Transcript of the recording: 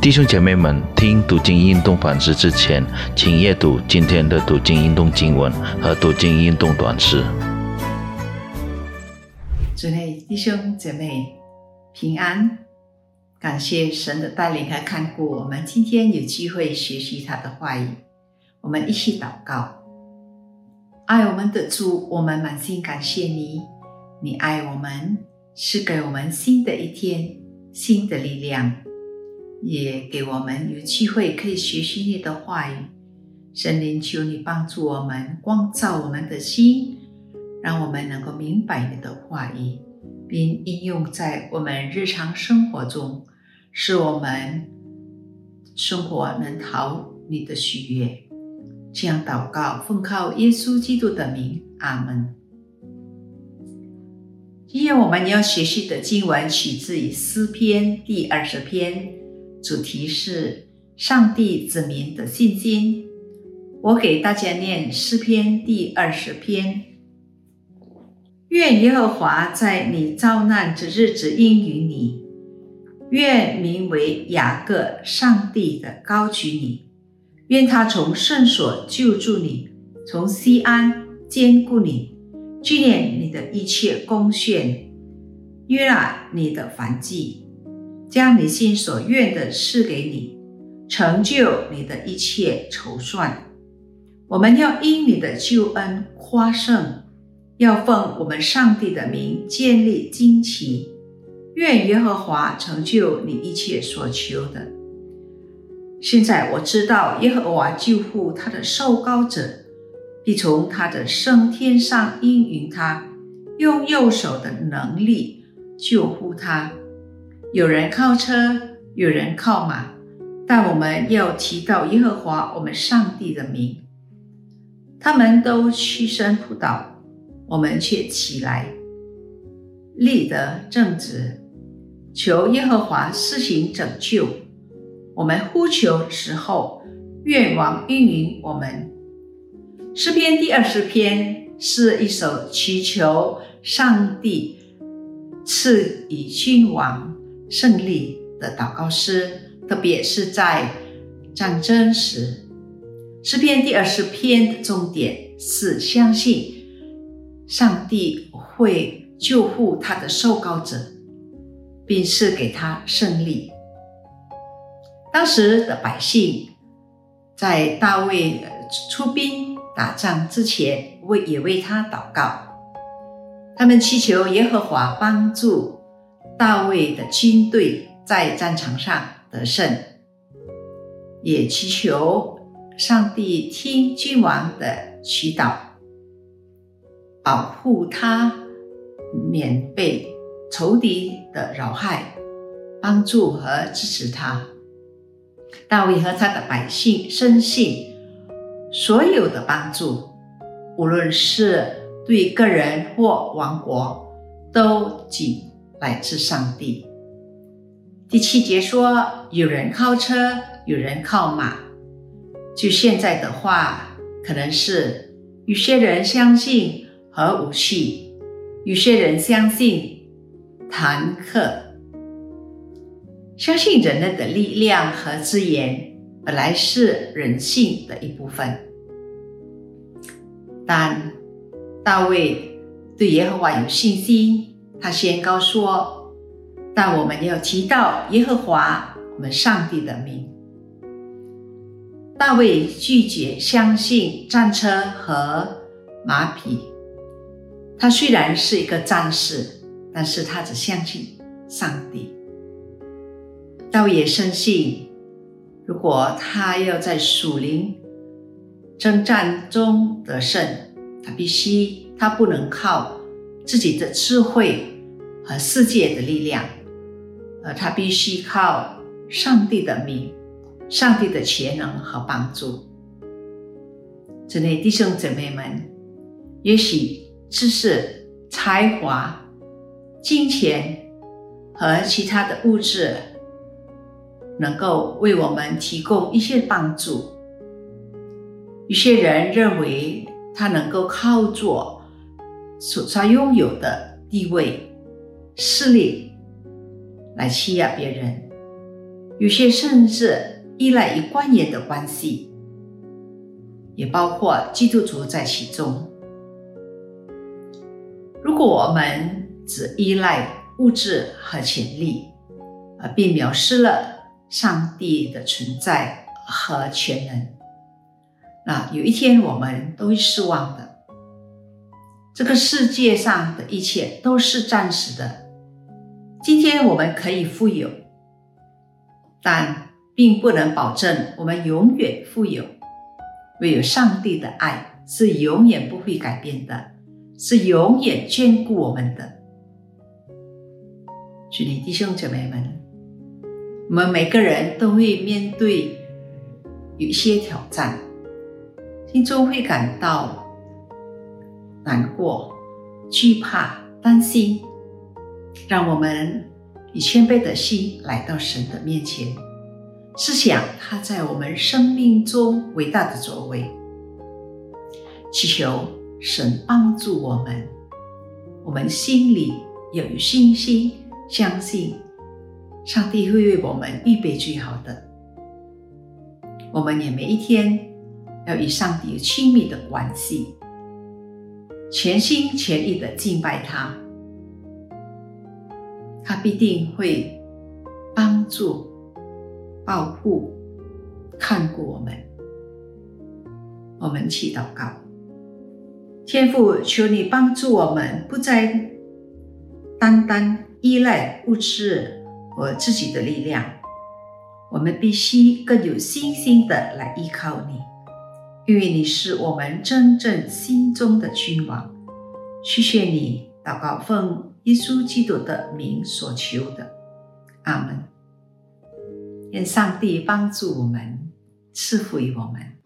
弟兄姐妹们，听读经运动反思之前，请阅读今天的读经运动经文和读经运动短诗。主内弟兄姐妹平安，感谢神的带领和看顾，我们今天有机会学习他的话语，我们一起祷告。爱我们的主，我们满心感谢你，你爱我们，是给我们新的一天，新的力量。也给我们有机会可以学习你的话语，神灵求你帮助我们，光照我们的心，让我们能够明白你的话语，并应用在我们日常生活中，使我们生活能讨你的喜悦。这样祷告，奉靠耶稣基督的名，阿门。今天我们要学习的经文取自于诗篇第二十篇。主题是上帝子民的信心。我给大家念诗篇第二十篇：愿耶和华在你遭难之日子应允你；愿名为雅各上帝的高举你；愿他从圣所救助你，从西安坚固你，纪念你的一切贡献，悦纳你的凡祭。将你心所愿的赐给你，成就你的一切筹算。我们要因你的救恩夸胜，要奉我们上帝的名建立旌旗。愿耶和华成就你一切所求的。现在我知道耶和华救护他的受膏者，必从他的升天上应允他，用右手的能力救护他。有人靠车，有人靠马，但我们要提到耶和华我们上帝的名。他们都屈身仆倒，我们却起来立得正直，求耶和华施行拯救。我们呼求时候，愿王应允我们。诗篇第二十篇是一首祈求上帝赐予君王。胜利的祷告诗，特别是在战争时。诗篇第二十篇的重点是相信上帝会救护他的受膏者，并赐给他胜利。当时的百姓在大卫出兵打仗之前，为也为他祷告，他们祈求耶和华帮助。大卫的军队在战场上得胜，也祈求上帝听君王的祈祷，保护他免被仇敌的扰害，帮助和支持他。大卫和他的百姓深信，所有的帮助，无论是对个人或王国，都仅。来自上帝。第七节说，有人靠车，有人靠马。就现在的话，可能是有些人相信核武器，有些人相信坦克，相信人类的力量和资源本来是人性的一部分。但大卫对耶和华有信心。他宣告说：“但我们要提到耶和华我们上帝的名。”大卫拒绝相信战车和马匹。他虽然是一个战士，但是他只相信上帝。大卫也深信，如果他要在属灵征战中得胜，他必须，他不能靠。自己的智慧和世界的力量，而他必须靠上帝的名、上帝的全能和帮助。这类弟兄姊妹们，也许知识、才华、金钱和其他的物质能够为我们提供一些帮助。有些人认为他能够靠做。所他拥有的地位、势力来欺压别人，有些甚至依赖于官员的关系，也包括基督徒在其中。如果我们只依赖物质和权力，而并藐视了上帝的存在和全能，那有一天我们都会失望的。这个世界上的一切都是暂时的。今天我们可以富有，但并不能保证我们永远富有。唯有上帝的爱是永远不会改变的，是永远眷顾我们的。主你弟兄姐妹们，我们每个人都会面对有些挑战，心中会感到难过、惧怕、担心。让我们以谦卑的心来到神的面前，思想他在我们生命中伟大的作为，祈求神帮助我们。我们心里要有信心，相信上帝会为我们预备最好的。我们也每一天要与上帝有亲密的关系，全心全意的敬拜他。他必定会帮助、保护、看顾我们。我们祈祷告，天父，求你帮助我们，不再单单依赖物质和自己的力量。我们必须更有信心的来依靠你，因为你是我们真正心中的君王。谢谢你祷告奉耶稣基督的名所求的。阿门。愿上帝帮助我们赐福于我们。